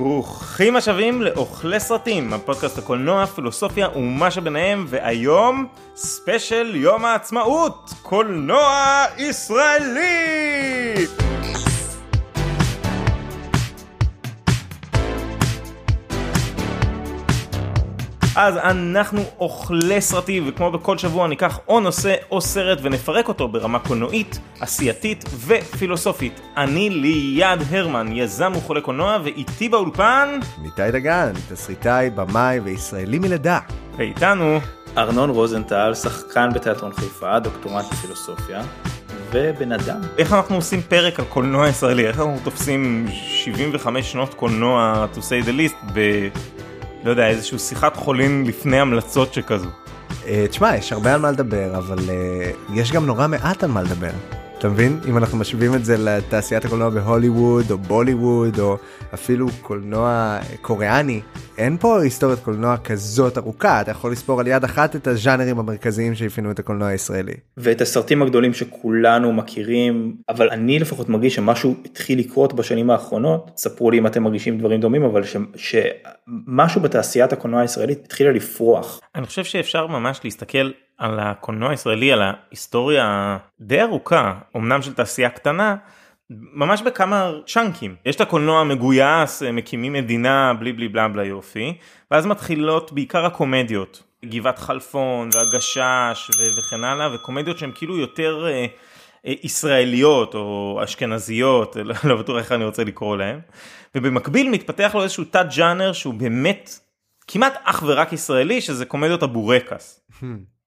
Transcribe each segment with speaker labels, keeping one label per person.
Speaker 1: ברוכים השבים לאוכלי סרטים, הפודקאסט הקולנוע, פילוסופיה ומה שביניהם, והיום ספיישל יום העצמאות, קולנוע ישראלי! אז אנחנו אוכלי סרטים, וכמו בכל שבוע ניקח או נושא או סרט ונפרק אותו ברמה קולנועית, עשייתית ופילוסופית. אני ליעד הרמן, יזם וחולה קולנוע, ואיתי באולפן...
Speaker 2: ניתאי דגן, תסריטאי, במאי וישראלי מלידה.
Speaker 1: ואיתנו...
Speaker 3: ארנון רוזנטל, שחקן בתיאטרון חיפה, דוקטורט בפילוסופיה, ובן אדם.
Speaker 1: איך אנחנו עושים פרק על קולנוע ישראלי? איך אנחנו תופסים 75 שנות קולנוע, to say the least, ב... לא יודע, איזשהו שיחת חולין לפני המלצות שכזו.
Speaker 2: אה, תשמע, יש הרבה על מה לדבר, אבל אה, יש גם נורא מעט על מה לדבר. אתה מבין? אם אנחנו משווים את זה לתעשיית הקולנוע בהוליווד או בוליווד או אפילו קולנוע קוריאני, אין פה היסטוריית קולנוע כזאת ארוכה, אתה יכול לספור על יד אחת את הז'אנרים המרכזיים שאפיינו את הקולנוע הישראלי.
Speaker 3: ואת הסרטים הגדולים שכולנו מכירים, אבל אני לפחות מרגיש שמשהו התחיל לקרות בשנים האחרונות, ספרו לי אם אתם מרגישים דברים דומים, אבל ש, שמשהו בתעשיית הקולנוע הישראלית התחילה לפרוח.
Speaker 1: אני חושב שאפשר ממש להסתכל על הקולנוע הישראלי, על ההיסטוריה די ארוכה, אמנם של תעשייה קטנה, ממש בכמה צ'אנקים. יש את הקולנוע המגויס, מקימים מדינה, בלי בלי בלה בלה יופי, ואז מתחילות בעיקר הקומדיות. גבעת חלפון והגשש ו- וכן הלאה, וקומדיות שהן כאילו יותר אה, אה, ישראליות או אשכנזיות, לא, לא בטוח איך אני רוצה לקרוא להן. ובמקביל מתפתח לו איזשהו תת ג'אנר שהוא באמת כמעט אך ורק ישראלי, שזה קומדיות הבורקס.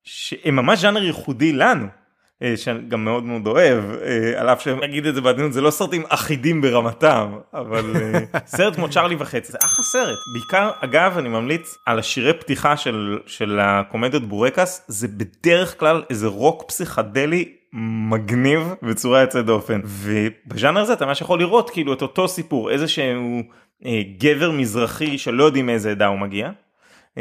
Speaker 1: שהם ממש ז'אנר ייחודי לנו. אה, שאני גם מאוד מאוד אוהב, אה, על אף שאני אגיד את זה בעדינות, זה לא סרטים אחידים ברמתם, אבל אה, סרט כמו צ'ארלי וחצי, זה אחלה סרט. בעיקר, אגב, אני ממליץ על השירי פתיחה של, של הקומדיות בורקס, זה בדרך כלל איזה רוק פסיכדלי מגניב בצורה יוצאת דופן. ובז'אנר הזה אתה ממש יכול לראות כאילו את אותו סיפור, איזה שהוא גבר מזרחי שלא יודעים מאיזה עדה הוא מגיע.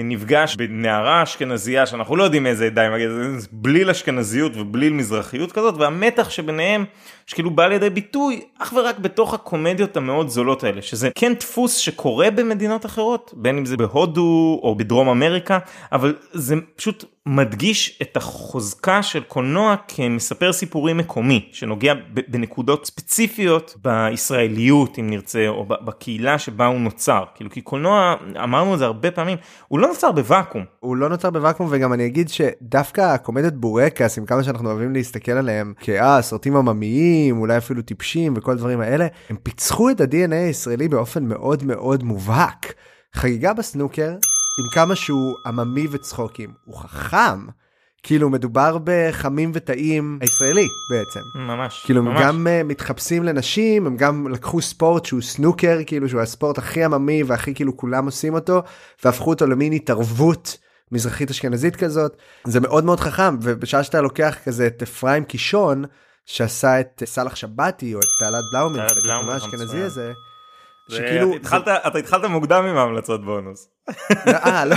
Speaker 1: נפגש בנערה אשכנזייה שאנחנו לא יודעים איזה עדה היא מגיעה, בליל אשכנזיות ובליל מזרחיות כזאת והמתח שביניהם שכאילו בא לידי ביטוי אך ורק בתוך הקומדיות המאוד זולות האלה שזה כן דפוס שקורה במדינות אחרות בין אם זה בהודו או בדרום אמריקה אבל זה פשוט מדגיש את החוזקה של קולנוע כמספר סיפורים מקומי שנוגע בנקודות ספציפיות בישראליות אם נרצה או בקהילה שבה הוא נוצר כאילו כי קולנוע אמרנו את זה הרבה פעמים הוא לא נוצר בוואקום.
Speaker 2: הוא לא נוצר בוואקום וגם אני אגיד שדווקא הקומדיות בורקס עם כמה שאנחנו אוהבים להסתכל עליהם כאה סרטים עממיים אולי אפילו טיפשים וכל הדברים האלה הם פיצחו את ה-DNA הישראלי באופן מאוד מאוד מובהק. חגיגה בסנוקר עם כמה שהוא עממי וצחוקים, הוא חכם. כאילו מדובר בחמים וטעים הישראלי בעצם.
Speaker 1: ממש.
Speaker 2: כאילו
Speaker 1: ממש.
Speaker 2: הם גם uh, מתחפשים לנשים, הם גם לקחו ספורט שהוא סנוקר, כאילו שהוא הספורט הכי עממי והכי כאילו כולם עושים אותו, והפכו אותו למין התערבות מזרחית אשכנזית כזאת. זה מאוד מאוד חכם, ובשעה שאתה לוקח כזה את אפרים קישון, שעשה את סאלח שבתי או את תעלת בלאומין, את הקולנוע האשכנזי הזה.
Speaker 1: שכאילו אתה התחלת מוקדם עם ההמלצות בונוס.
Speaker 2: אה, לא,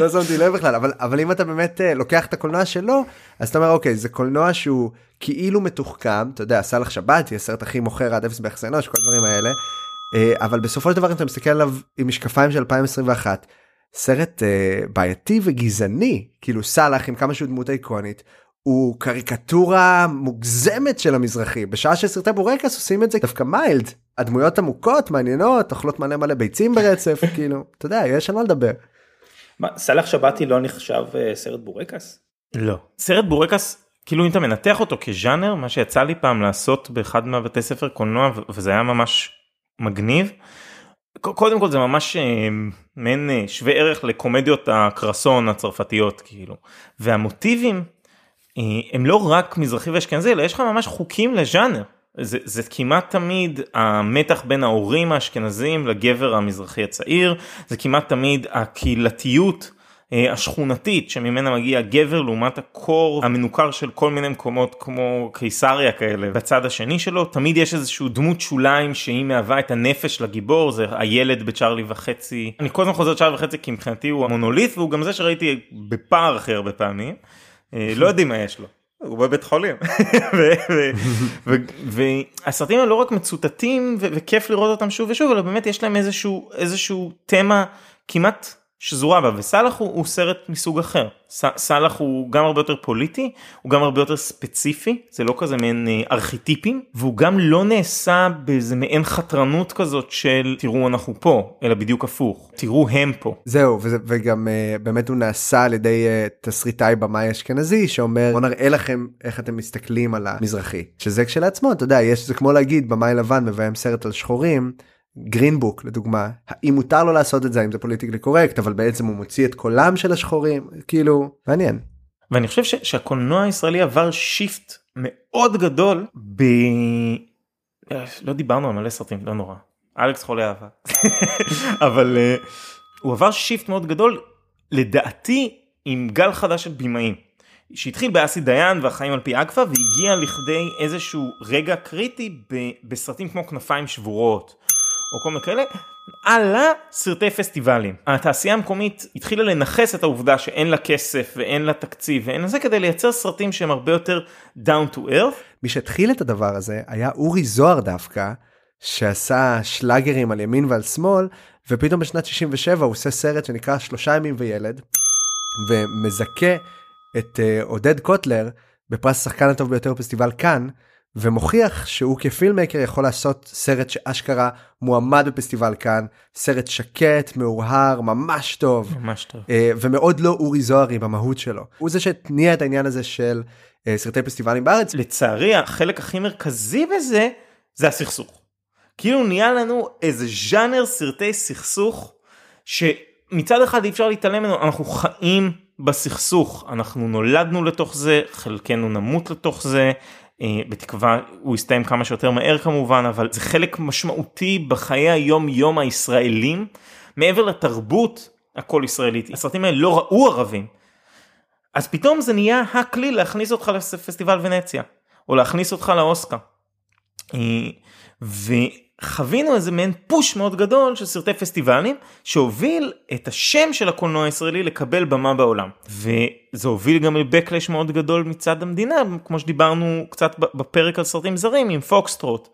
Speaker 2: לא שמתי לב בכלל אבל אבל אם אתה באמת אה, לוקח את הקולנוע שלו אז אתה אומר אוקיי זה קולנוע שהוא כאילו מתוחכם אתה יודע סאלח שבתי הסרט הכי מוכר עד אפס ביחס אנוש כל הדברים האלה אה, אבל בסופו של דבר אתה מסתכל עליו עם משקפיים של 2021 סרט אה, בעייתי וגזעני כאילו סאלח עם כמה שהוא דמות איקונית הוא קריקטורה מוגזמת של המזרחי בשעה שסרטי בורקס עושים את זה דווקא מיילד הדמויות עמוקות מעניינות אוכלות מלא מלא ביצים ברצף כאילו אתה יודע יש על מה לדבר.
Speaker 3: מה, סאלח שבתי לא נחשב uh, סרט בורקס?
Speaker 1: לא. סרט בורקס כאילו אם אתה מנתח אותו כז'אנר מה שיצא לי פעם לעשות באחד מהבתי ספר קולנוע וזה היה ממש מגניב. קודם כל זה ממש אה, מעין אה, שווה ערך לקומדיות הקרסון הצרפתיות כאילו והמוטיבים הם לא רק מזרחי ואשכנזי אלא יש לך ממש חוקים לז'אנר. זה, זה כמעט תמיד המתח בין ההורים האשכנזים לגבר המזרחי הצעיר, זה כמעט תמיד הקהילתיות השכונתית שממנה מגיע גבר לעומת הקור המנוכר של כל מיני מקומות כמו קיסריה כאלה בצד השני שלו. תמיד יש איזשהו דמות שוליים שהיא מהווה את הנפש לגיבור זה הילד בצ'ארלי וחצי. אני כל הזמן חוזר צ'ארלי וחצי כי מבחינתי הוא המונוליט והוא גם זה שראיתי בפער הכי הרבה פעמים לא יודעים מה יש לו. הוא בבית חולים והסרטים האלה לא רק מצוטטים וכיף לראות אותם שוב ושוב אלא באמת יש להם איזשהו איזשהו תמה כמעט שזורה בה וסאלח הוא, הוא סרט מסוג אחר סאלח הוא גם הרבה יותר פוליטי הוא גם הרבה יותר ספציפי זה לא כזה מעין אה, ארכיטיפים והוא גם לא נעשה באיזה מעין חתרנות כזאת של תראו אנחנו פה אלא בדיוק הפוך תראו הם פה.
Speaker 2: זהו וזה, וגם uh, באמת הוא נעשה על ידי uh, תסריטאי במאי אשכנזי שאומר בוא נראה לכם איך אתם מסתכלים על המזרחי שזה כשלעצמו אתה יודע יש זה כמו להגיד במאי לבן מביים סרט על שחורים. Green Book לדוגמה האם מותר לו לעשות את זה אם זה politically correct אבל בעצם הוא מוציא את קולם של השחורים כאילו מעניין.
Speaker 1: ואני חושב ש- שהקולנוע הישראלי עבר shift מאוד גדול ב... אה, לא דיברנו על מלא סרטים לא נורא. אלכס חולה אהבה. אבל אה, הוא עבר shift מאוד גדול לדעתי עם גל חדש של בימאים. שהתחיל באסי דיין והחיים על פי אגפה והגיע לכדי איזשהו רגע קריטי ב- בסרטים כמו כנפיים שבורות או כל מיני כאלה, על סרטי פסטיבלים. התעשייה המקומית התחילה לנכס את העובדה שאין לה כסף ואין לה תקציב ואין לזה כדי לייצר סרטים שהם הרבה יותר down to earth.
Speaker 2: מי שהתחיל את הדבר הזה היה אורי זוהר דווקא, שעשה שלאגרים על ימין ועל שמאל, ופתאום בשנת 67 הוא עושה סרט שנקרא שלושה ימים וילד, ומזכה את uh, עודד קוטלר בפרס השחקן הטוב ביותר בפסטיבל כאן. ומוכיח שהוא כפילמקר יכול לעשות סרט שאשכרה מועמד בפסטיבל כאן סרט שקט מאורהר ממש טוב.
Speaker 1: ממש טוב.
Speaker 2: uh, ומאוד לא אורי זוהרי במהות שלו. הוא זה שהתניע את העניין הזה של uh, סרטי פסטיבלים בארץ.
Speaker 1: לצערי החלק הכי מרכזי בזה זה הסכסוך. כאילו נהיה לנו איזה ז'אנר סרטי סכסוך שמצד אחד אי אפשר להתעלם ממנו אנחנו חיים בסכסוך. אנחנו נולדנו לתוך זה חלקנו נמות לתוך זה בתקווה הוא יסתיים כמה שיותר מהר כמובן אבל זה חלק משמעותי בחיי היום יום הישראלים מעבר לתרבות הכל ישראלית הסרטים האלה לא ראו ערבים. אז פתאום זה נהיה הכלי להכניס אותך לפסטיבל ונציה או להכניס אותך לאוסקר. אה, וחווינו איזה מעין פוש מאוד גדול של סרטי פסטיבלים שהוביל את השם של הקולנוע הישראלי לקבל במה בעולם וזה הוביל גם לבקלש מאוד גדול מצד המדינה כמו שדיברנו קצת בפרק על סרטים זרים עם פוקסטרוט.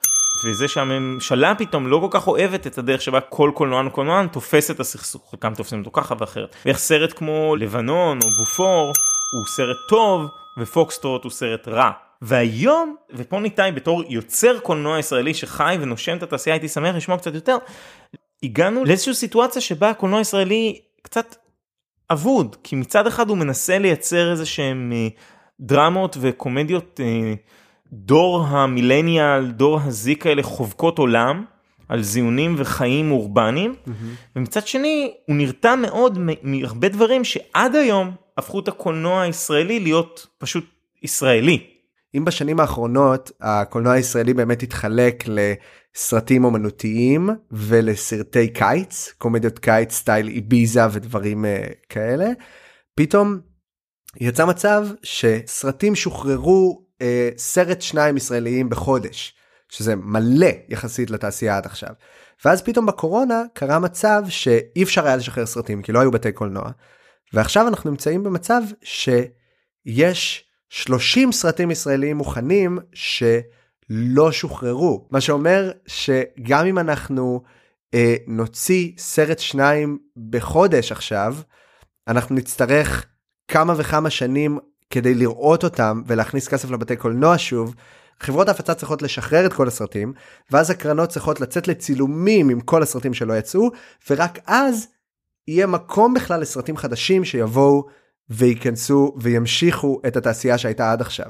Speaker 1: וזה שהממשלה פתאום לא כל כך אוהבת את הדרך שבה כל קולנוען וקולנוען תופס את הסכסוך, חלקם תופסים אותו ככה ואחרת. ואיך סרט כמו לבנון או בופור הוא סרט טוב ופוקסטרוט הוא סרט רע. והיום, ופה ניתאי בתור יוצר קולנוע ישראלי שחי ונושם את התעשייה הייתי שמח לשמוע קצת יותר, הגענו לאיזושהי סיטואציה שבה הקולנוע הישראלי קצת אבוד, כי מצד אחד הוא מנסה לייצר איזה שהם אה, דרמות וקומדיות אה, דור המילניאל, דור הזיק האלה חובקות עולם. על זיונים וחיים אורבניים mm-hmm. ומצד שני הוא נרתע מאוד מהרבה דברים שעד היום הפכו את הקולנוע הישראלי להיות פשוט ישראלי.
Speaker 2: אם בשנים האחרונות הקולנוע הישראלי באמת התחלק לסרטים אומנותיים ולסרטי קיץ, קומדיות קיץ סטייל איביזה ודברים uh, כאלה, פתאום יצא מצב שסרטים שוחררו uh, סרט שניים ישראליים בחודש, שזה מלא יחסית לתעשייה עד עכשיו. ואז פתאום בקורונה קרה מצב שאי אפשר היה לשחרר סרטים כי לא היו בתי קולנוע. ועכשיו אנחנו נמצאים במצב שיש 30 סרטים ישראליים מוכנים שלא שוחררו מה שאומר שגם אם אנחנו אה, נוציא סרט שניים בחודש עכשיו אנחנו נצטרך כמה וכמה שנים כדי לראות אותם ולהכניס כסף לבתי קולנוע שוב. חברות ההפצה צריכות לשחרר את כל הסרטים ואז הקרנות צריכות לצאת לצילומים עם כל הסרטים שלא יצאו ורק אז יהיה מקום בכלל לסרטים חדשים שיבואו וייכנסו וימשיכו את התעשייה שהייתה עד עכשיו.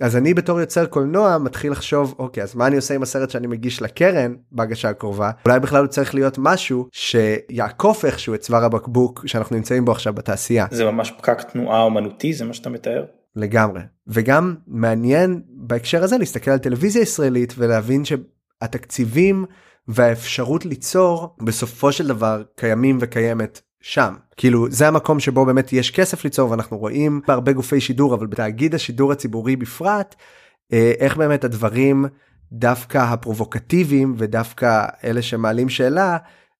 Speaker 2: אז אני בתור יוצר קולנוע מתחיל לחשוב אוקיי אז מה אני עושה עם הסרט שאני מגיש לקרן בהגשה הקרובה אולי בכלל הוא צריך להיות משהו שיעקוף איכשהו את צוואר הבקבוק שאנחנו נמצאים בו עכשיו בתעשייה.
Speaker 3: זה ממש פקק תנועה אומנותי זה מה שאתה מתאר.
Speaker 2: לגמרי וגם מעניין בהקשר הזה להסתכל על טלוויזיה ישראלית ולהבין שהתקציבים והאפשרות ליצור בסופו של דבר קיימים וקיימת שם כאילו זה המקום שבו באמת יש כסף ליצור ואנחנו רואים בהרבה גופי שידור אבל בתאגיד השידור הציבורי בפרט אה, איך באמת הדברים דווקא הפרובוקטיביים ודווקא אלה שמעלים שאלה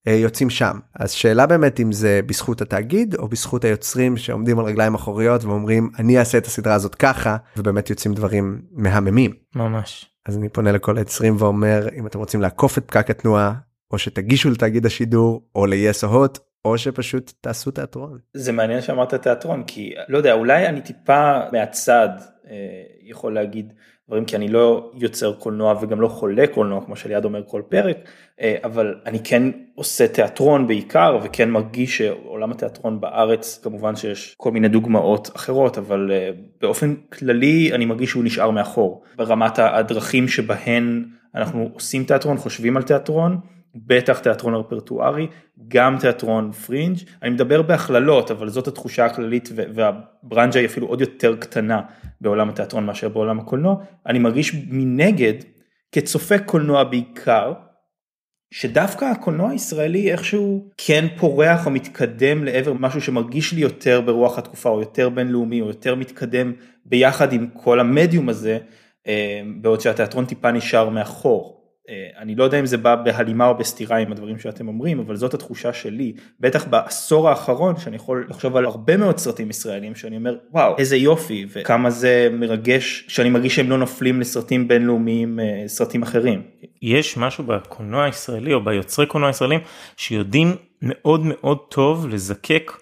Speaker 2: אה, יוצאים שם. אז שאלה באמת אם זה בזכות התאגיד או בזכות היוצרים שעומדים על רגליים אחוריות ואומרים אני אעשה את הסדרה הזאת ככה ובאמת יוצאים דברים מהממים.
Speaker 1: ממש.
Speaker 2: אז אני פונה לכל היוצרים ואומר אם אתם רוצים לעקוף את פקק התנועה או שתגישו לתאגיד השידור או ל-yes או hot או שפשוט תעשו תיאטרון.
Speaker 3: זה מעניין שאמרת תיאטרון כי לא יודע אולי אני טיפה מהצד אה, יכול להגיד דברים כי אני לא יוצר קולנוע וגם לא חולה קולנוע כמו שליד אומר כל פרק אה, אבל אני כן עושה תיאטרון בעיקר וכן מרגיש שעולם התיאטרון בארץ כמובן שיש כל מיני דוגמאות אחרות אבל אה, באופן כללי אני מרגיש שהוא נשאר מאחור ברמת הדרכים שבהן אנחנו עושים תיאטרון חושבים על תיאטרון. בטח תיאטרון רפרטוארי, גם תיאטרון פרינג', אני מדבר בהכללות, אבל זאת התחושה הכללית והברנג'ה היא אפילו עוד יותר קטנה בעולם התיאטרון מאשר בעולם הקולנוע, אני מרגיש מנגד, כצופה קולנוע בעיקר, שדווקא הקולנוע הישראלי איכשהו כן פורח או מתקדם לעבר משהו שמרגיש לי יותר ברוח התקופה או יותר בינלאומי או יותר מתקדם ביחד עם כל המדיום הזה, אה, בעוד שהתיאטרון טיפה נשאר מאחור. אה, אני לא יודע אם זה בא בהלימה או בסתירה עם הדברים שאתם אומרים, אבל זאת התחושה שלי, בטח בעשור האחרון, שאני יכול לחשוב על הרבה מאוד סרטים ישראלים, שאני אומר, וואו, איזה יופי, וכמה זה מרגש, שאני מרגיש שהם לא נופלים לסרטים בינלאומיים, אה, סרטים אחרים.
Speaker 1: יש משהו בקולנוע הישראלי, או ביוצרי קולנוע ישראלים, שיודעים מאוד מאוד טוב לזקק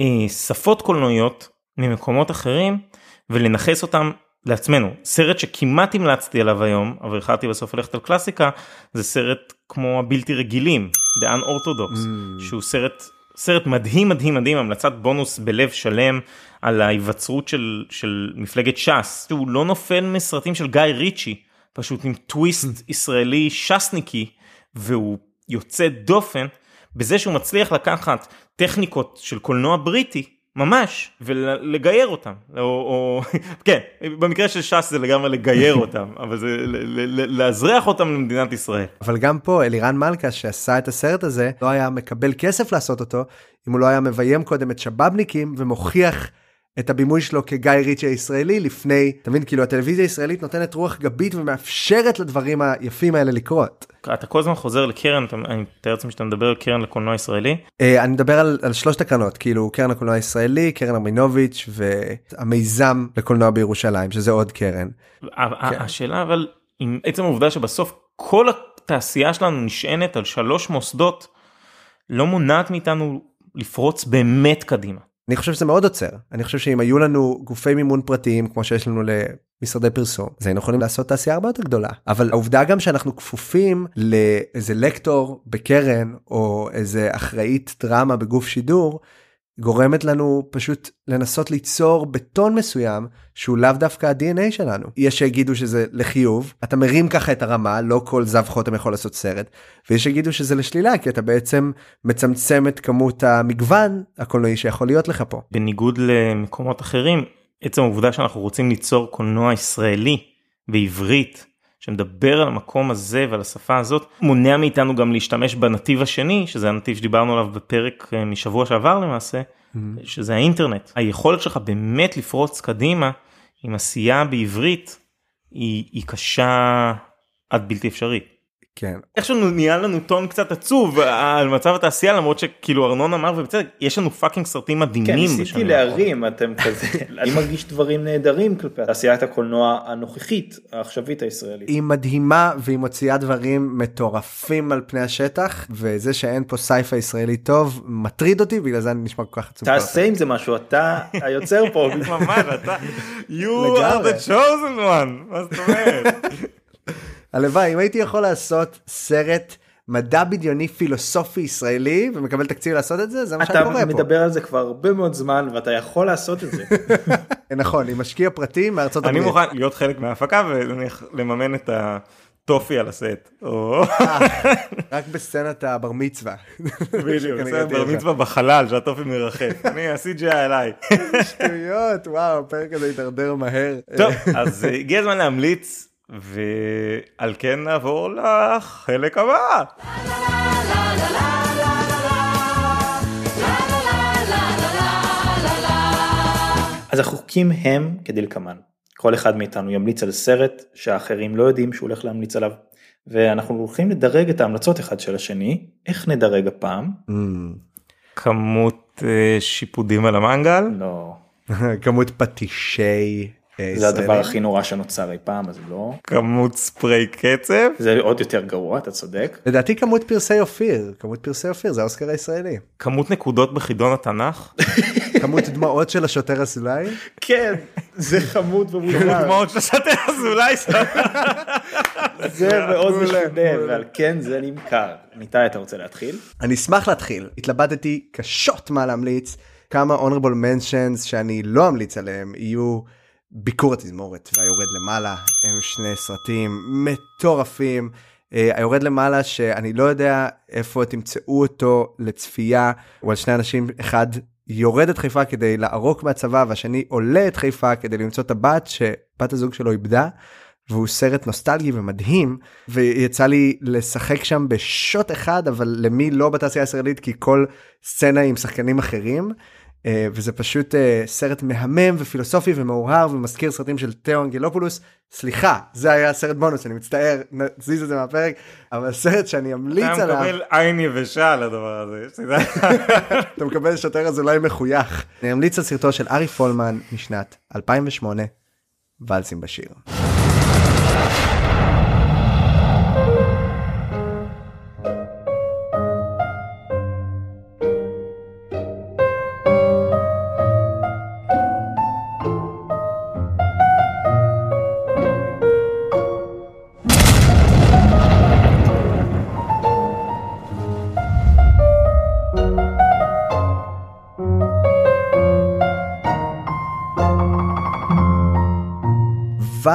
Speaker 1: אה, שפות קולנועיות ממקומות אחרים, ולנכס אותם לעצמנו סרט שכמעט המלצתי עליו היום אבל החלטתי בסוף ללכת על קלאסיקה זה סרט כמו הבלתי רגילים The Unorthodox mm. שהוא סרט סרט מדהים מדהים מדהים המלצת בונוס בלב שלם על ההיווצרות של של מפלגת ש"ס שהוא לא נופל מסרטים של גיא ריצ'י פשוט עם טוויסט ישראלי ש"סניקי והוא יוצא דופן בזה שהוא מצליח לקחת טכניקות של קולנוע בריטי ממש ולגייר אותם או, או כן במקרה של ש"ס זה לגמרי לגייר אותם אבל זה לאזרח אותם למדינת ישראל.
Speaker 2: אבל גם פה אלירן מלכה שעשה את הסרט הזה לא היה מקבל כסף לעשות אותו אם הוא לא היה מביים קודם את שבאבניקים ומוכיח את הבימוי שלו כגיא ריצ'י הישראלי לפני, תבין, כאילו הטלוויזיה הישראלית נותנת רוח גבית ומאפשרת לדברים היפים האלה לקרות.
Speaker 1: אתה כל הזמן חוזר לקרן, אני מתאר לעצמי שאתה מדבר על קרן לקולנוע ישראלי.
Speaker 2: אה, אני מדבר על, על שלושת הקרנות, כאילו קרן הקולנוע הישראלי, קרן ארמינוביץ' והמיזם לקולנוע בירושלים, שזה עוד קרן. כן.
Speaker 1: השאלה אבל, עם עצם העובדה שבסוף כל התעשייה שלנו נשענת על שלוש מוסדות, לא מונעת מאיתנו לפרוץ באמת קדימה.
Speaker 2: אני חושב שזה מאוד עוצר. אני חושב שאם היו לנו גופי מימון פרטיים כמו שיש לנו למשרדי פרסום אז היינו יכולים לעשות תעשייה הרבה יותר גדולה. אבל העובדה גם שאנחנו כפופים לאיזה לקטור בקרן או איזה אחראית דרמה בגוף שידור גורמת לנו פשוט לנסות ליצור בטון מסוים שהוא לאו דווקא ה-DNA שלנו. יש שיגידו שזה לחיוב, אתה מרים ככה את הרמה, לא כל זב חותם יכול לעשות סרט, ויש שיגידו שזה לשלילה, כי אתה בעצם מצמצם את כמות המגוון הקולנועי שיכול להיות לך פה.
Speaker 1: בניגוד למקומות אחרים, עצם העובדה שאנחנו רוצים ליצור קולנוע ישראלי בעברית שמדבר על המקום הזה ועל השפה הזאת מונע מאיתנו גם להשתמש בנתיב השני שזה הנתיב שדיברנו עליו בפרק אה, משבוע שעבר למעשה mm-hmm. שזה האינטרנט היכולת שלך באמת לפרוץ קדימה עם עשייה בעברית היא, היא קשה עד בלתי אפשרית.
Speaker 2: כן.
Speaker 1: איכשהו נהיה לנו טון קצת עצוב על מצב התעשייה למרות שכאילו ארנון אמר ובצדק יש לנו fucking סרטים מדהימים. כן
Speaker 3: ניסיתי להרים אתם כזה אני מרגיש דברים נהדרים כלפי תעשיית הקולנוע הנוכחית העכשווית הישראלית.
Speaker 2: היא מדהימה והיא מוציאה דברים מטורפים על פני השטח וזה שאין פה sci-fi ישראלי טוב מטריד אותי בגלל זה אני נשמע כל כך עצוב.
Speaker 3: תעשה עם זה משהו אתה היוצר פה.
Speaker 1: ממש אתה you are the chosen one מה זאת אומרת.
Speaker 2: הלוואי אם הייתי יכול לעשות סרט מדע בדיוני פילוסופי ישראלי ומקבל תקציב לעשות את זה זה מה שאני קורא פה.
Speaker 3: אתה מדבר על זה כבר הרבה מאוד זמן ואתה יכול לעשות את זה.
Speaker 2: נכון עם משקיע פרטי מארצות
Speaker 1: הברית. אני מוכן להיות חלק מההפקה ולממן את הטופי על הסט.
Speaker 2: רק בסצנת הבר מצווה.
Speaker 1: בדיוק, בסצנת בר מצווה בחלל שהטופי מרחף. אני ה-CGI עליי.
Speaker 2: שטויות וואו הפרק הזה התדרדר מהר.
Speaker 1: טוב אז הגיע הזמן להמליץ ועל כן נעבור לחלק הבא.
Speaker 3: אז החוקים הם כדלקמן, כל אחד מאיתנו ימליץ על סרט שהאחרים לא יודעים שהוא הולך להמליץ עליו, ואנחנו הולכים לדרג את ההמלצות אחד של השני, איך נדרג הפעם?
Speaker 2: אממ.
Speaker 1: כמות אה, שיפודים על המנגל.
Speaker 3: לא,
Speaker 2: כמות פטישי
Speaker 3: זה הדבר. הכי נורא שנוצר אי פעם, אז לא.
Speaker 1: כמות ספרי קצב.
Speaker 3: זה עוד יותר גרוע, אתה צודק.
Speaker 2: לדעתי כמות פרסי אופיר כמות פרסי אופיר זה האוסקר הישראלי
Speaker 1: כמות נקודות בחידון התנ"ך.
Speaker 2: כמות דמעות של השוטר אזולאי
Speaker 3: כן, זה חמוד ומוזר.
Speaker 1: דמעות של שוטר אזולאי.
Speaker 3: זה מאוד משונה,
Speaker 2: מעולה.
Speaker 3: ועל כן זה נמכר. ניתאי, אתה רוצה להתחיל?
Speaker 2: אני אשמח להתחיל התלבטתי קשות מה להמליץ כמה honorable mentions שאני לא אמליץ עליהם יהיו ביקור התזמורת והיורד למעלה הם שני סרטים מטורפים. אה, היורד למעלה שאני לא יודע איפה תמצאו אותו לצפייה הוא על שני אנשים אחד יורד את חיפה כדי לערוק מהצבא והשני עולה את חיפה כדי למצוא את הבת שבת הזוג שלו איבדה. והוא סרט נוסטלגי ומדהים ויצא לי לשחק שם בשוט אחד אבל למי לא בתעשייה הישראלית כי כל סצנה עם שחקנים אחרים וזה פשוט אה, סרט מהמם ופילוסופי ומאוהר ומזכיר סרטים של תאו אנגלופולוס סליחה זה היה סרט בונוס אני מצטער נזיז את זה מהפרק אבל סרט שאני אמליץ
Speaker 1: אתה
Speaker 2: עליו
Speaker 1: מקבל עין יבשה על הדבר הזה.
Speaker 2: אתה מקבל שוטר אזולאי מחוייך. אני אמליץ על סרטו של ארי פולמן משנת 2008 ואלסים בשיר.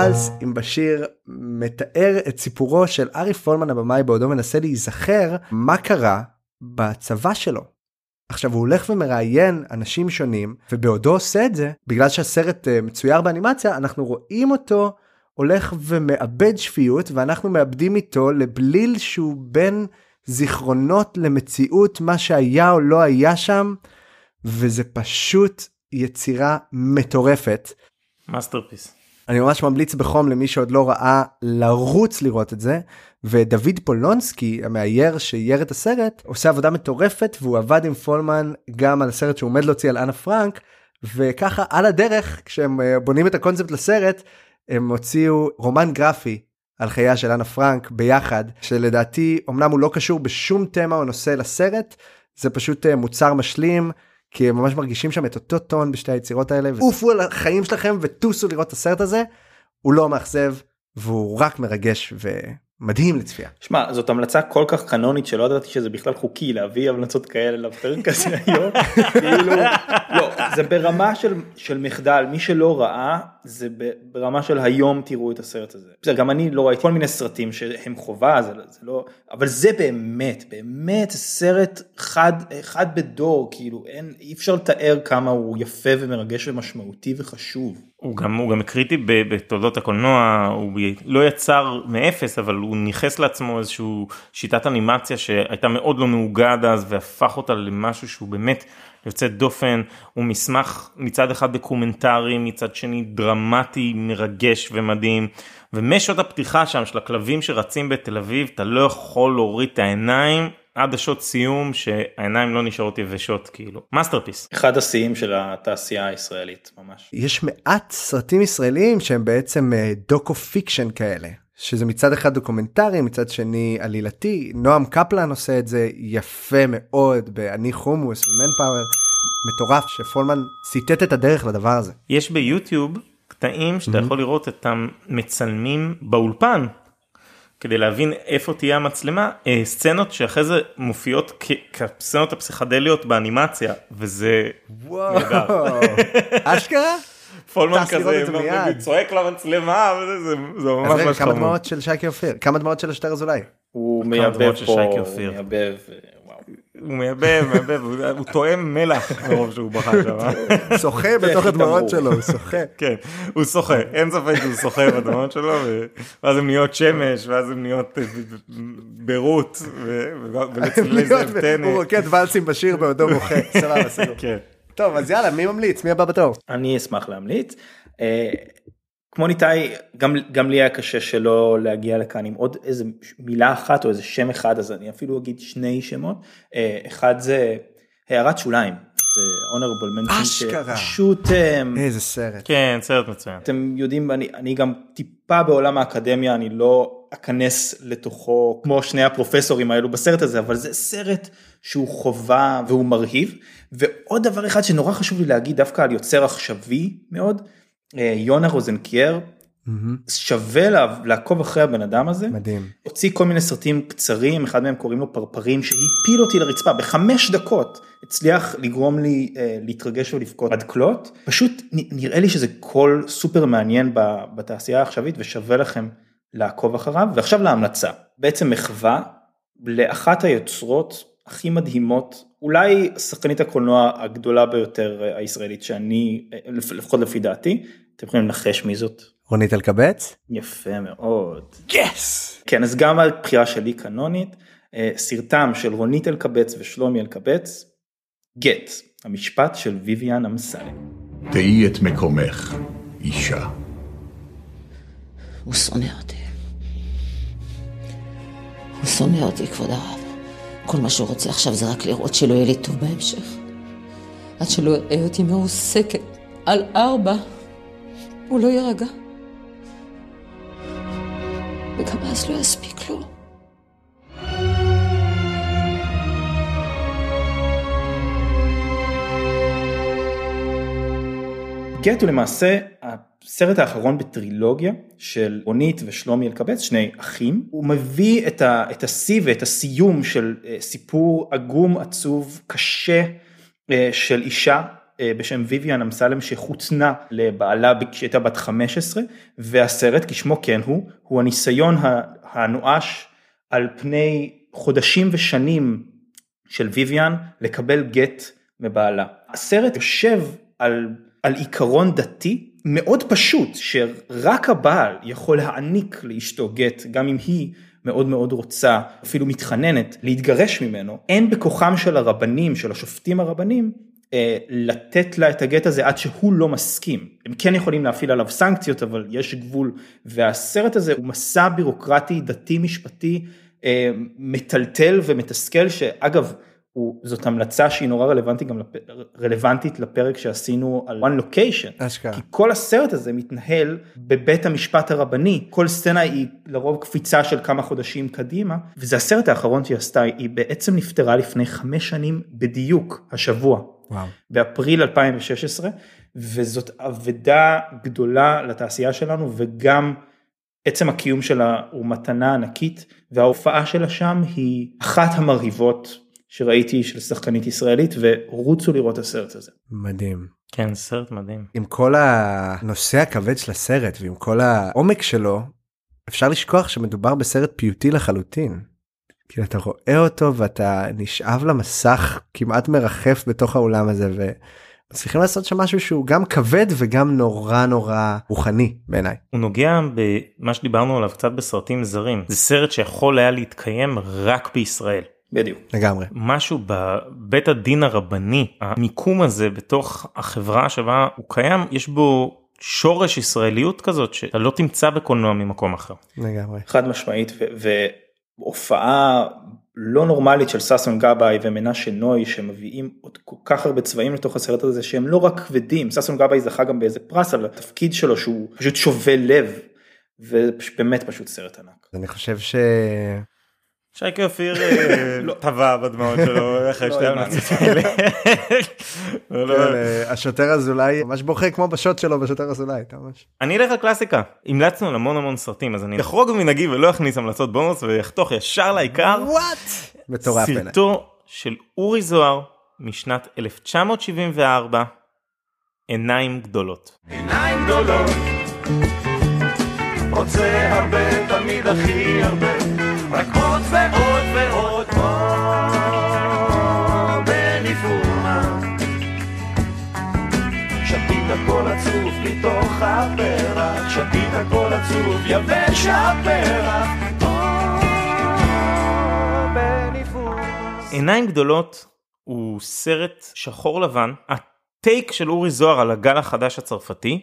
Speaker 2: ואלס עם בשיר מתאר את סיפורו של ארי פולמן הבמאי בעודו מנסה להיזכר מה קרה בצבא שלו. עכשיו הוא הולך ומראיין אנשים שונים ובעודו עושה את זה בגלל שהסרט אה, מצויר באנימציה אנחנו רואים אותו הולך ומאבד שפיות ואנחנו מאבדים איתו לבליל שהוא בין זיכרונות למציאות מה שהיה או לא היה שם וזה פשוט יצירה מטורפת.
Speaker 1: masterpiece.
Speaker 2: אני ממש ממליץ בחום למי שעוד לא ראה לרוץ לראות את זה ודוד פולונסקי המאייר שאייר את הסרט עושה עבודה מטורפת והוא עבד עם פולמן גם על הסרט שהוא עומד להוציא על אנה פרנק וככה על הדרך כשהם אה, בונים את הקונספט לסרט הם הוציאו רומן גרפי על חייה של אנה פרנק ביחד שלדעתי אמנם הוא לא קשור בשום תמה או נושא לסרט זה פשוט אה, מוצר משלים כי הם ממש מרגישים שם את אותו טון בשתי היצירות האלה ועופו על החיים שלכם וטוסו לראות את הסרט הזה. הוא לא מאכזב והוא רק מרגש ומדהים לצפייה.
Speaker 3: שמע, זאת המלצה כל כך קנונית שלא ידעתי שזה בכלל חוקי להביא המלצות כאלה לפרק הזה היום. כאילו, לא, זה ברמה של, של מחדל, מי שלא ראה, זה ברמה של היום תראו את הסרט הזה. בסדר, גם אני לא ראיתי כל מיני סרטים שהם חובה, זה, זה לא, אבל זה באמת, באמת סרט חד, חד בדור, כאילו אין, אי אפשר לתאר כמה הוא יפה ומרגש ומשמעותי וחשוב.
Speaker 1: הוא גם הוא גם קריטי בתולדות הקולנוע הוא לא יצר מאפס אבל הוא ניכס לעצמו איזשהו שיטת אנימציה שהייתה מאוד לא נהוגה עד אז והפך אותה למשהו שהוא באמת יוצא דופן. הוא מסמך מצד אחד דוקומנטרי מצד שני דרמטי מרגש ומדהים. ומשעות הפתיחה שם של הכלבים שרצים בתל אביב אתה לא יכול להוריד את העיניים עד השעות סיום שהעיניים לא נשארות יבשות כאילו masterpiece.
Speaker 3: אחד השיאים של התעשייה הישראלית, ממש.
Speaker 2: יש מעט סרטים ישראלים שהם בעצם אה, docu-fiction כאלה. שזה מצד אחד דוקומנטרי מצד שני עלילתי נועם קפלן עושה את זה יפה מאוד באני חומוס ו Manpower מטורף שפולמן ציטט את הדרך לדבר הזה.
Speaker 1: יש ביוטיוב קטעים שאתה יכול לראות את המצלמים באולפן כדי להבין איפה תהיה המצלמה אה, סצנות שאחרי זה מופיעות כסצנות הפסיכדליות באנימציה וזה
Speaker 2: וואו.
Speaker 1: נהדר.
Speaker 2: אשכרה?
Speaker 1: פולמן כזה. צועק למצלמה וזה זה, ממש
Speaker 2: רגע
Speaker 1: ממש
Speaker 2: כמה
Speaker 1: חמוד.
Speaker 2: דמעות של שייקי אופיר כמה דמעות של אשתר אזולאי.
Speaker 3: הוא מייבב פה, הוא. מייבב.
Speaker 1: הוא מייבב מייבב הוא- טועם מלח מרוב שהוא בכה שם. אה?
Speaker 2: שוחה בתוך הדמעות שלו הוא שוחה.
Speaker 1: כן הוא שוחה אין ספק שהוא שוחה בדמות שלו ואז הם נהיות שמש ואז הם נהיות אה, ו- ולצלילי זאב טנא.
Speaker 2: הוא רוקד ואלסים בשיר בעודו בוכה. סבבה סגור.
Speaker 1: כן.
Speaker 2: טוב אז יאללה מי ממליץ מי הבא בתור.
Speaker 3: אני אשמח להמליץ. כמו ניתאי גם גם לי היה קשה שלא להגיע לכאן עם עוד איזה מילה אחת או איזה שם אחד אז אני אפילו אגיד שני שמות אה, אחד זה הערת שוליים זה honorable mention
Speaker 2: אשכרה.
Speaker 3: שפשוט אה,
Speaker 2: איזה סרט.
Speaker 1: כן סרט מצוין.
Speaker 3: אתם יודעים אני אני גם טיפה בעולם האקדמיה אני לא אכנס לתוכו כמו שני הפרופסורים האלו בסרט הזה אבל זה סרט שהוא חובה והוא מרהיב ועוד דבר אחד שנורא חשוב לי להגיד דווקא על יוצר עכשווי מאוד יונה רוזנקייר
Speaker 2: מהמם.
Speaker 3: שווה לעקוב אחרי הבן אדם הזה.
Speaker 2: מדהים.
Speaker 3: הוציא כל מיני סרטים קצרים אחד מהם קוראים לו פרפרים שהפיל אותי לרצפה. בחמש דקות הצליח לגרום לי אה, להתרגש ולבכות. עד כלות. פשוט נראה לי שזה קול סופר מעניין בתעשייה העכשווית ושווה לכם לעקוב אחריו. ועכשיו להמלצה. בעצם מחווה לאחת היוצרות הכי מדהימות אולי שחקנית הקולנוע הגדולה ביותר אה, הישראלית שאני אה, לפ- לפחות לפי דעתי אתם יכולים לנחש מי זאת
Speaker 2: רונית אלקבץ?
Speaker 3: יפה מאוד.
Speaker 2: יס!
Speaker 3: כן אז גם הבחירה שלי קנונית אה, סרטם של רונית אלקבץ ושלומי אלקבץ גט המשפט של ויvian אמסלם.
Speaker 4: תהי את מקומך, אישה.
Speaker 5: הוא שונא אותי. הוא שונא אותי, כבוד הרב. כל מה שהוא רוצה עכשיו זה רק לראות שלא יהיה לי טוב בהמשך. עד שלא יראה אותי מרוסקת על ארבע, הוא לא יירגע. וגם אז לא יספיק
Speaker 3: גט הוא למעשה הסרט האחרון בטרילוגיה של רונית ושלומי אלקבץ שני אחים הוא מביא את, ה, את השיא ואת הסיום של אה, סיפור עגום עצוב קשה אה, של אישה אה, בשם ויvian אמסלם שחותנה לבעלה כשהייתה בת 15 והסרט כשמו כן הוא הוא הניסיון הנואש על פני חודשים ושנים של ויvian לקבל גט מבעלה. הסרט יושב על, על עיקרון דתי מאוד פשוט שרק הבעל יכול להעניק לאשתו גט גם אם היא מאוד מאוד רוצה אפילו מתחננת להתגרש ממנו. אין בכוחם של הרבנים של השופטים הרבנים אה, לתת לה את הגט הזה עד שהוא לא מסכים. הם כן יכולים להפעיל עליו סנקציות אבל יש גבול. והסרט הזה הוא מסע בירוקרטי דתי משפטי אה, מטלטל ומתסכל שאגב הוא, זאת המלצה שהיא נורא רלוונטית גם לפ, רלוונטית לפרק שעשינו על one location
Speaker 2: אשכרה.
Speaker 3: כי כל הסרט הזה מתנהל בבית המשפט הרבני כל סצנה היא לרוב קפיצה של כמה חודשים קדימה וזה הסרט האחרון שהיא עשתה היא בעצם נפטרה לפני חמש שנים בדיוק השבוע
Speaker 2: וואו.
Speaker 3: באפריל 2016 וזאת אבדה גדולה לתעשייה שלנו וגם עצם הקיום שלה הוא מתנה ענקית וההופעה שלה שם היא אחת המרהיבות שראיתי של שחקנית ישראלית ורוצו לראות את הסרט הזה.
Speaker 2: מדהים.
Speaker 1: כן סרט מדהים.
Speaker 2: עם כל הנושא הכבד של הסרט ועם כל העומק שלו אפשר לשכוח שמדובר בסרט פיוטי לחלוטין. כאילו אתה רואה אותו ואתה נשאב למסך כמעט מרחף בתוך האולם הזה ומצליחים לעשות שם משהו שהוא גם כבד וגם נורא נורא רוחני בעיניי.
Speaker 1: הוא נוגע במה שדיברנו עליו קצת בסרטים זרים זה סרט שיכול היה להתקיים רק בישראל.
Speaker 3: בדיוק.
Speaker 2: לגמרי.
Speaker 1: משהו בבית הדין הרבני המיקום הזה בתוך החברה שבה הוא קיים יש בו שורש ישראליות כזאת שאתה לא תמצא בקולנוע ממקום אחר.
Speaker 2: לגמרי.
Speaker 3: חד משמעית והופעה לא נורמלית של ששון גבאי ומנשה נוי שמביאים עוד כל כך הרבה צבעים לתוך הסרט הזה שהם לא רק כבדים ששון גבאי זכה גם באיזה פרס על התפקיד שלו שהוא פשוט שובה לב ובאמת פשוט סרט ענק.
Speaker 2: אני חושב ש...
Speaker 1: שייקה אופיר אה, טבע בדמעות שלו אחרי שתי
Speaker 3: האמנתי.
Speaker 1: ההמלצות האלה. לא, לא.
Speaker 2: השוטר אזולאי ממש בוכה כמו בשוט שלו בשוטר אזולאי. אתה ממש.
Speaker 1: אני אלך לקלאסיקה המלצנו על המון המון סרטים אז אני אחרוג ממנהגי ולא אכניס המלצות בונוס ויחתוך ישר לעיקר.
Speaker 2: מטורף בעיניי.
Speaker 1: סרטו של אורי זוהר משנת 1974 עיניים גדולות.
Speaker 6: עיניים גדולות רוצה הרבה, תמיד הכי הרבה רק עוד מתוך הפרח שתית הכל עצוב יבש הפרח
Speaker 1: עיניים גדולות הוא סרט שחור לבן הטייק של אורי זוהר על הגל החדש הצרפתי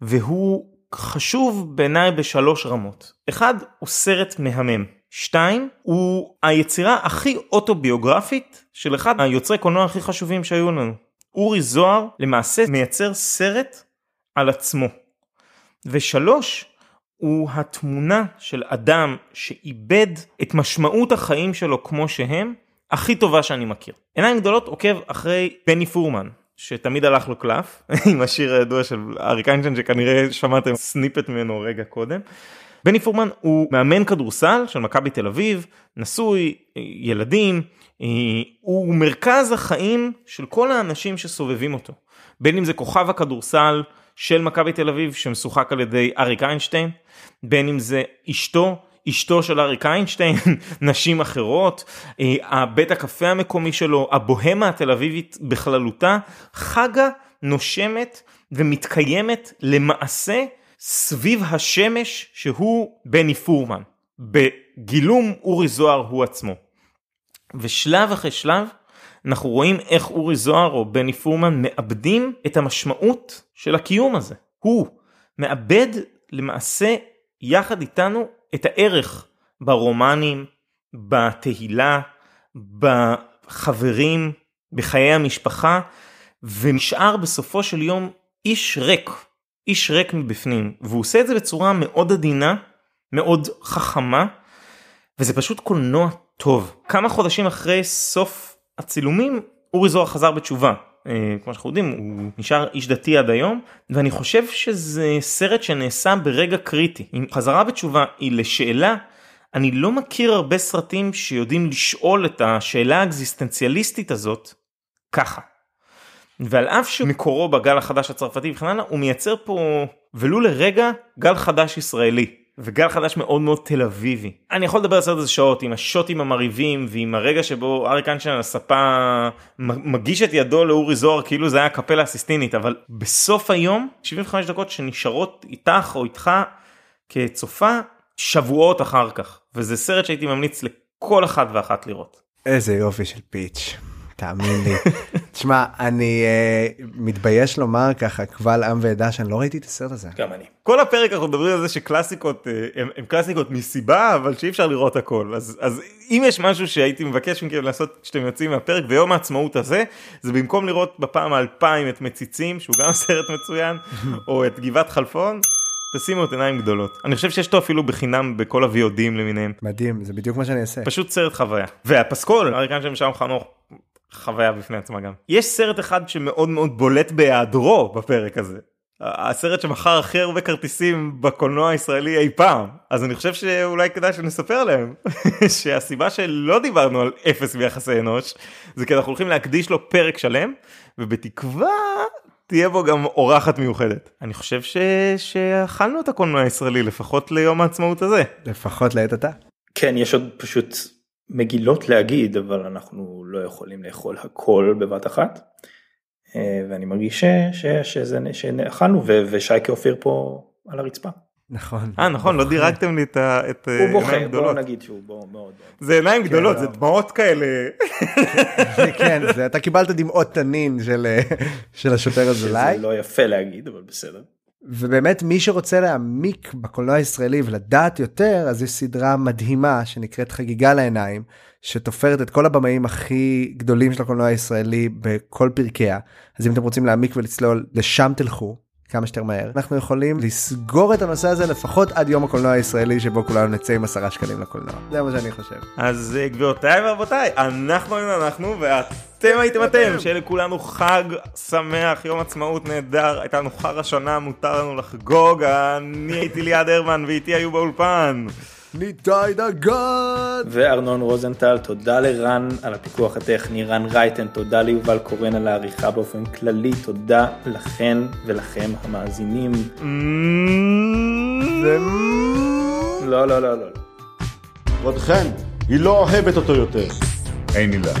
Speaker 1: והוא חשוב בעיניי בשלוש רמות. אחד, הוא סרט מהמם. שתיים, הוא היצירה הכי אוטוביוגרפית של אחד היוצרי קולנוע הכי חשובים שהיו לנו. אורי זוהר למעשה מייצר סרט על עצמו. ושלוש, הוא התמונה של אדם שאיבד את משמעות החיים שלו כמו שהם, הכי טובה שאני מכיר. עיניים גדולות עוקב אחרי בני פורמן, שתמיד הלך לו קלף, עם השיר הידוע של אריק איינשטיין שכנראה שמעתם סניפט ממנו רגע קודם. בני פורמן הוא מאמן כדורסל של מכבי תל אביב, נשוי, ילדים, הוא מרכז החיים של כל האנשים שסובבים אותו. בין אם זה כוכב הכדורסל של מכבי תל אביב שמשוחק על ידי אריק איינשטיין, בין אם זה אשתו, אשתו של אריק איינשטיין, נשים אחרות, הבית הקפה המקומי שלו, הבוהמה התל אביבית בכללותה, חגה, נושמת ומתקיימת למעשה סביב השמש שהוא בני פורמן. בגילום אורי זוהר הוא עצמו. ושלב אחרי שלב אנחנו רואים איך אורי זוהר או בני פורמן מאבדים את המשמעות של הקיום הזה. הוא מאבד למעשה יחד איתנו את הערך ברומנים, בתהילה, בחברים, בחיי המשפחה, ונשאר בסופו של יום איש ריק, איש ריק מבפנים, והוא עושה את זה בצורה מאוד עדינה, מאוד חכמה, וזה פשוט קולנוע טוב. כמה חודשים אחרי סוף הצילומים, אורי זוהר חזר בתשובה. אה, כמו שאנחנו יודעים הוא נשאר איש דתי עד היום ואני חושב שזה סרט שנעשה ברגע קריטי אם חזרה בתשובה היא לשאלה אני לא מכיר הרבה סרטים שיודעים לשאול את השאלה האקזיסטנציאליסטית הזאת ככה. ועל אף שמקורו בגל החדש הצרפתי וכן הלאה הוא מייצר פה ולו לרגע גל חדש ישראלי. וגל חדש מאוד מאוד תל אביבי. אני יכול לדבר על סרט הזה שעות עם השוטים המרהיבים ועם הרגע שבו אריק איינשטיין על הספה מגיש את ידו לאורי זוהר כאילו זה היה קפלה אסיסטינית אבל בסוף היום 75 דקות שנשארות איתך או איתך כצופה שבועות אחר כך וזה סרט שהייתי ממליץ לכל אחד ואחת לראות.
Speaker 2: איזה יופי של פיץ'. תאמין לי. תשמע, אני uh, מתבייש לומר ככה קבל עם ועדה שאני לא ראיתי את הסרט הזה.
Speaker 3: גם אני.
Speaker 1: כל הפרק אנחנו מדברים על זה שקלאסיקות uh, הם, הם קלאסיקות מסיבה אבל שאי אפשר לראות הכל אז אז אם יש משהו שהייתי מבקש מכם לעשות כשאתם יוצאים מהפרק ביום העצמאות הזה זה במקום לראות בפעם האלפיים את מציצים שהוא גם סרט מצוין או את גבעת חלפון. תשימו את עיניים גדולות אני חושב שיש אותו אפילו בחינם בכל הוויודים למיניהם
Speaker 2: מדהים זה בדיוק מה שאני אעשה.
Speaker 1: פשוט סרט חוויה והפסקול אריק איינשטיין ושם חנוך חוויה בפני עצמה גם. יש סרט אחד שמאוד מאוד בולט בהיעדרו בפרק הזה. הסרט שמכר הכי הרבה כרטיסים בקולנוע הישראלי אי פעם אז אני חושב שאולי כדאי שנספר להם שהסיבה שלא דיברנו על אפס ביחסי אנוש זה כי אנחנו הולכים להקדיש לו פרק שלם ובתקווה תהיה בו גם אורחת מיוחדת. אני חושב ש... שאכלנו את הקולנוע הישראלי לפחות ליום העצמאות הזה.
Speaker 2: לפחות לעת עתה.
Speaker 3: כן יש עוד פשוט מגילות להגיד אבל אנחנו לא יכולים לאכול הכל בבת אחת. אה, ואני מרגיש שזה שאכלנו ושייקה אופיר פה על הרצפה.
Speaker 2: נכון.
Speaker 1: אה נכון לא דירגתם לי את ה- את
Speaker 3: הוא
Speaker 1: עיניים
Speaker 3: בוכה בוא
Speaker 1: גדולות.
Speaker 3: נגיד שהוא בוא מאוד.
Speaker 1: זה עיניים גדולות זה
Speaker 2: לא.
Speaker 1: דמעות כאלה.
Speaker 2: כן, זה, אתה קיבלת דמעות תנין של, אה, השוטר אזולאי.
Speaker 3: זה לא יפה להגיד אבל בסדר.
Speaker 2: ובאמת מי שרוצה להעמיק בקולנוע הישראלי ולדעת יותר אז יש סדרה מדהימה שנקראת חגיגה לעיניים שתופרת את כל הבמאים הכי גדולים של הקולנוע הישראלי בכל פרקיה. אז אם אתם רוצים להעמיק ולצלול לשם תלכו כמה שיותר מהר. אנחנו יכולים לסגור את הנושא הזה לפחות עד יום הקולנוע הישראלי שבו כולנו נצא עם עשרה שקלים לקולנוע. זה מה שאני חושב.
Speaker 1: אז אה, גבירותיי ורבותיי אנחנו היינו אנחנו ואתם הייתם אתם. שיהיה לכולנו חג שמח יום עצמאות נהדר. הייתה לנו חר השנה מותר לנו לחגוג. אני הייתי ליעד הרמן ואיתי היו באולפן.
Speaker 2: ניתאי דגן!
Speaker 3: וארנון רוזנטל תודה לרן על הפיקוח הטכני רן רייטן תודה ליובל קורן על העריכה באופן כללי תודה לכן ולכם המאזינים. לא לא לא לא.
Speaker 7: כבודכן, היא לא אוהבת אותו יותר.
Speaker 4: אין עילה.